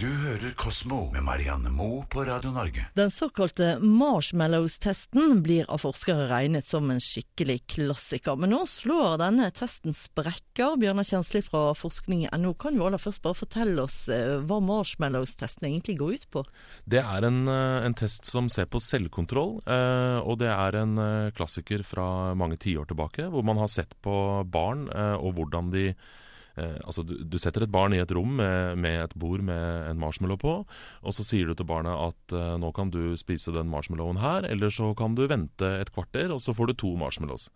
Du hører Kosmo med Marianne Moe på Radio Norge. Den såkalte marshmallows-testen blir av forskere regnet som en skikkelig klassiker. Men nå slår denne testen sprekker. Bjørnar Kjensli fra forskning NO, kan jo aller først bare fortelle oss eh, hva marshmallows-testen egentlig går ut på? Det er en, eh, en test som ser på selvkontroll, eh, og det er en klassiker fra mange tiår tilbake, hvor man har sett på barn og hvordan de altså du, du, setter et barn i et rom med, med, et bord med en marshmallow på, og så sier du til barnet at eh, nå kan du spise den marshmallowen her, eller så kan du vente et kvarter, og så får du to marshmallows.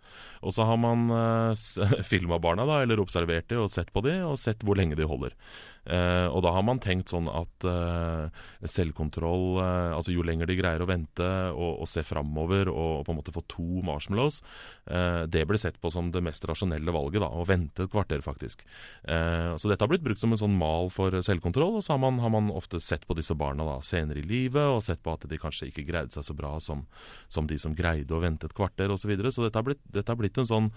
Og så har man eh, filma barna, da, eller observert dem og sett på dem, og sett hvor lenge de holder. Eh, og da har man tenkt sånn at eh, selvkontroll eh, Altså jo lenger de greier å vente og, og se framover og, og, på en måte få to marshmallows, det ble sett på som det mest rasjonelle valget. da, Å vente et kvarter, faktisk. Så dette har blitt brukt som en sånn mal for selvkontroll, og så har man, har man ofte sett på disse barna da, senere i livet og sett på at de kanskje ikke greide seg så bra som, som de som greide å vente et kvarter osv. Så, videre. så dette har blitt, dette har blitt en, sånn,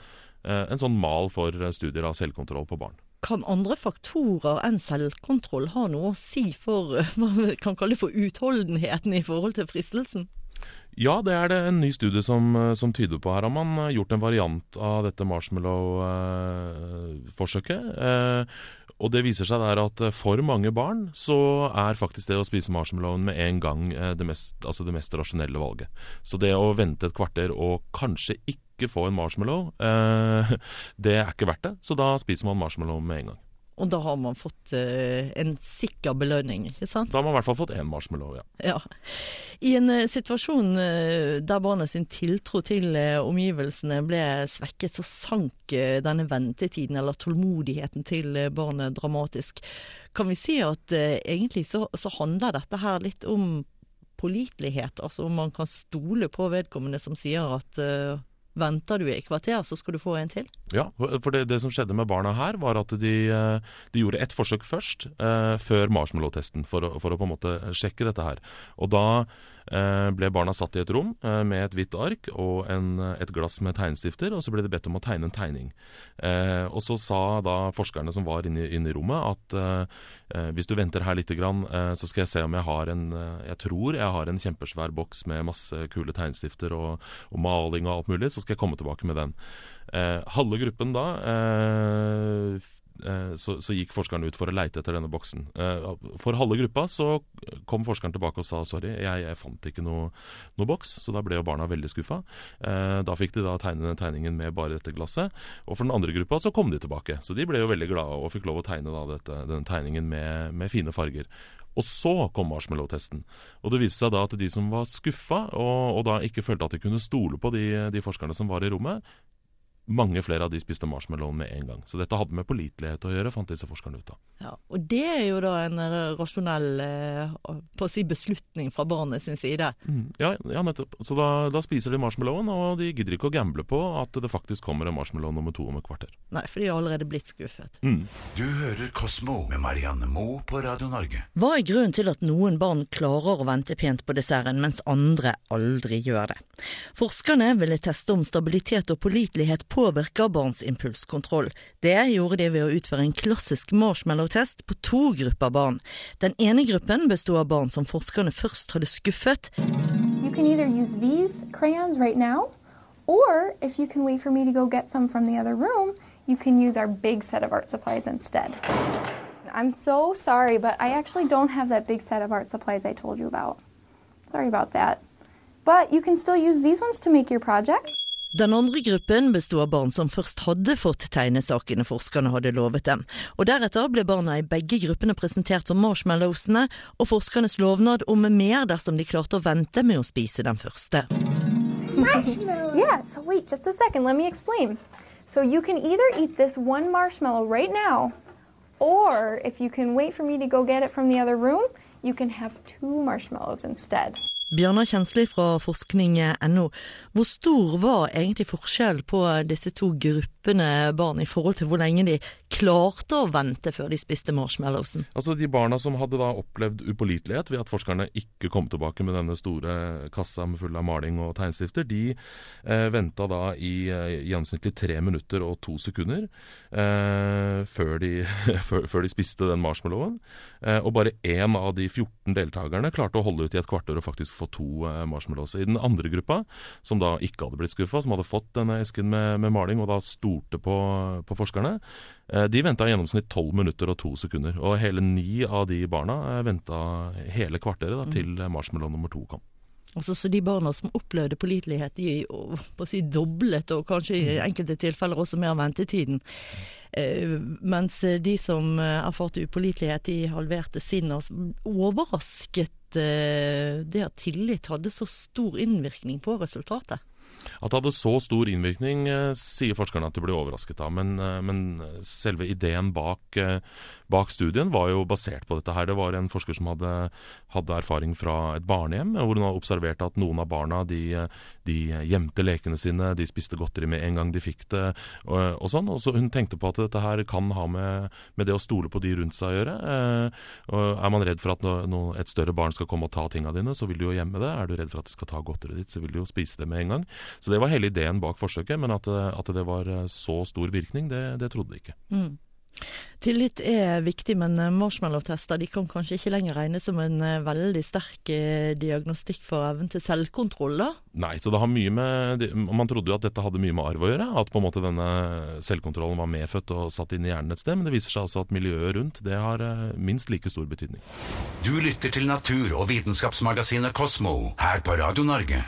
en sånn mal for studier av selvkontroll på barn. Kan andre faktorer enn selvkontroll ha noe å si for hva vi kan kalle for utholdenheten i forhold til fristelsen? Ja, det er det en ny studie som, som tyder på. Her har man eh, gjort en variant av dette marshmallow-forsøket. Eh, og det viser seg der at for mange barn så er faktisk det å spise marshmallowen med en gang eh, det mest, altså det mest rasjonelle valget. Så det å vente et kvarter og kanskje ikke få en marshmallow, eh, det er ikke verdt det. Så da spiser man marshmallow med en gang. Og da har man fått uh, en sikker belønning, ikke sant? Da har man i hvert fall fått én marshmallow, ja. ja. I en uh, situasjon uh, der barnet sin tiltro til omgivelsene ble svekket, så sank denne ventetiden, eller tålmodigheten til barnet, dramatisk. Kan vi si at egentlig så, så handler dette her litt om pålitelighet? Altså om man kan stole på vedkommende som sier at Venter du i kvarter, så skal du få en til? Ja, for det, det som skjedde med barna her, var at de, eh, de gjorde ett forsøk først, eh, før marshmallow-testen, for, for, å på en måte sjekke dette her. Og da ble barna satt i et rom eh, med et hvitt ark og en, et glass med tegnestifter, og så ble de bedt om å tegne en tegning. Eh, og så sa da forskerne som var inne, inne i rommet at hvis du venter her litt, så skal jeg se om jeg har en Jeg tror jeg har en kjempesvær boks med masse kule tegnestifter og, og maling og alt mulig, så skal jeg komme tilbake med den. halve gruppen da Eh, så, så, gikk forskeren ut for å leite etter denne boksen. Eh, for halve gruppa så kom forskeren tilbake og sa sorry, jeg, jeg fant ikke noe, noe, boks. Så da ble jo barna veldig skuffa. Eh, da fikk de da tegne den tegningen med bare dette glasset. Og for den andre gruppa så kom de tilbake. Så de ble jo veldig glade og fikk lov å tegne da dette, denne tegningen med, med fine farger. Og så kom marshmallow-testen. Og det viste seg da at de som var skuffa, og, og da ikke følte at de kunne stole på de, de forskerne som var i rommet, mange flere av de spiste marshmallow med en gang. Så dette hadde med pålitelighet å gjøre, fant disse forskerne ut av. Ja, og det er jo da en rasjonell eh, på å si beslutning fra barnet sin side. Mm, ja, ja, nettopp. Så da, da, spiser de marshmallowen, og de gidder ikke å gamble på at det faktisk kommer en marshmallow nummer to om et kvarter. Nei, for de har allerede blitt skuffet. Mm. Du hører Kosmo med Marianne Moe på Radio Norge. Hva er grunnen til at noen barn klarer å vente pent på desserten, mens andre aldri gjør det? Forskerne ville teste om stabilitet og pålitelighet på påvirker barns impulskontroll. Det gjorde de ved å utføre en klassisk marshmallow-test på to grupper barn. Den ene gruppen bestod av barn som forskerne først hadde skuffet. You can either use these crayons right now, or if you can for me to go get some from the other room, you can use our big set of art supplies instead. I'm so sorry, but I actually don't have that big set of art supplies I told you about. Sorry about that. But you can still use these ones to make your project. Den andre gruppen bestod av barn som først hadde fått tegnesakene forskerne hadde lovet dem, og deretter ble barna i begge gruppene presentert for marshmallowsene og forskernes lovnad om mer dersom de klarte å vente med å spise den første. Yeah, so wait just a second, let me explain. So you can either eat this one marshmallow right now, or if you can wait for me to go get it from the other room, you can have two marshmallows instead. Bjørnar Kjensli fra forskning.no. Hvor stor var egentlig forskjell på disse to gruppene barn i forhold til hvor lenge de klarte å vente før de spiste marshmallowsen? Altså De barna som hadde da opplevd upålitelighet ved at forskerne ikke kom tilbake med denne store kassa med full av maling og tegnstifter, de eh, venta da i eh, gjennomsnittlig tre minutter og to sekunder eh, før, de, før, de, spiste den marshmallowen. Eh, og bare én av de 14 deltakerne klarte å holde ut i et kvarter og faktisk få to eh, marshmallows. I den andre gruppa, som da ikke hadde blitt skuffa, som hadde fått denne esken med, med maling og da stolte på, på forskerne, de venta i gjennomsnitt tolv minutter og 2 sekunder. Og hele ni av de barna eh, venta hele kvarteret da, til marshmallow nummer to kom. Altså, så De barna som opplevde pålitelighet, de på å si doblet, og kanskje i enkelte tilfeller også mer ventetiden. Eh, mens de som erfarte upålitelighet, de halverte sinnet. Altså, overrasket eh, det at tillit hadde så stor innvirkning på resultatet? At det hadde så stor innvirkning, eh, sier forskerne at de ble overrasket av. Men, eh, men selve ideen bak, eh, bak, studien var jo basert på dette her. Det var en forsker som hadde, hadde erfaring fra et barnehjem, hvor hun har observert at noen av barna de, de, gjemte lekene sine, de spiste godteri med en gang de fikk det, og, og sånn. Og så hun tenkte på at dette her kan ha med, med det å stole på de rundt seg å gjøre. Er man redd for at no, et større barn skal komme og ta tinga dine, så vil du jo gjemme det. Er du redd for at de skal ta godteriet ditt, så vil du jo spise det med en gang. Så det var hele ideen bak forsøket, men at, at det var eh, så stor virkning, det, det trodde de ikke. Mm. Tillit er viktig, men eh, marshmallow-tester de kan kanskje ikke lenger regnes som en eh, veldig sterk diagnostikk for evnen til selvkontroll? da? Nei, så det har mye med Man trodde jo at dette hadde mye med arv å gjøre. At på en måte denne selvkontrollen var medfødt og satt inn i hjernen et sted. Men det viser seg altså at miljøet rundt det har minst like stor betydning. Du lytter til natur- og vitenskapsmagasinet Kosmo her på Radio Norge.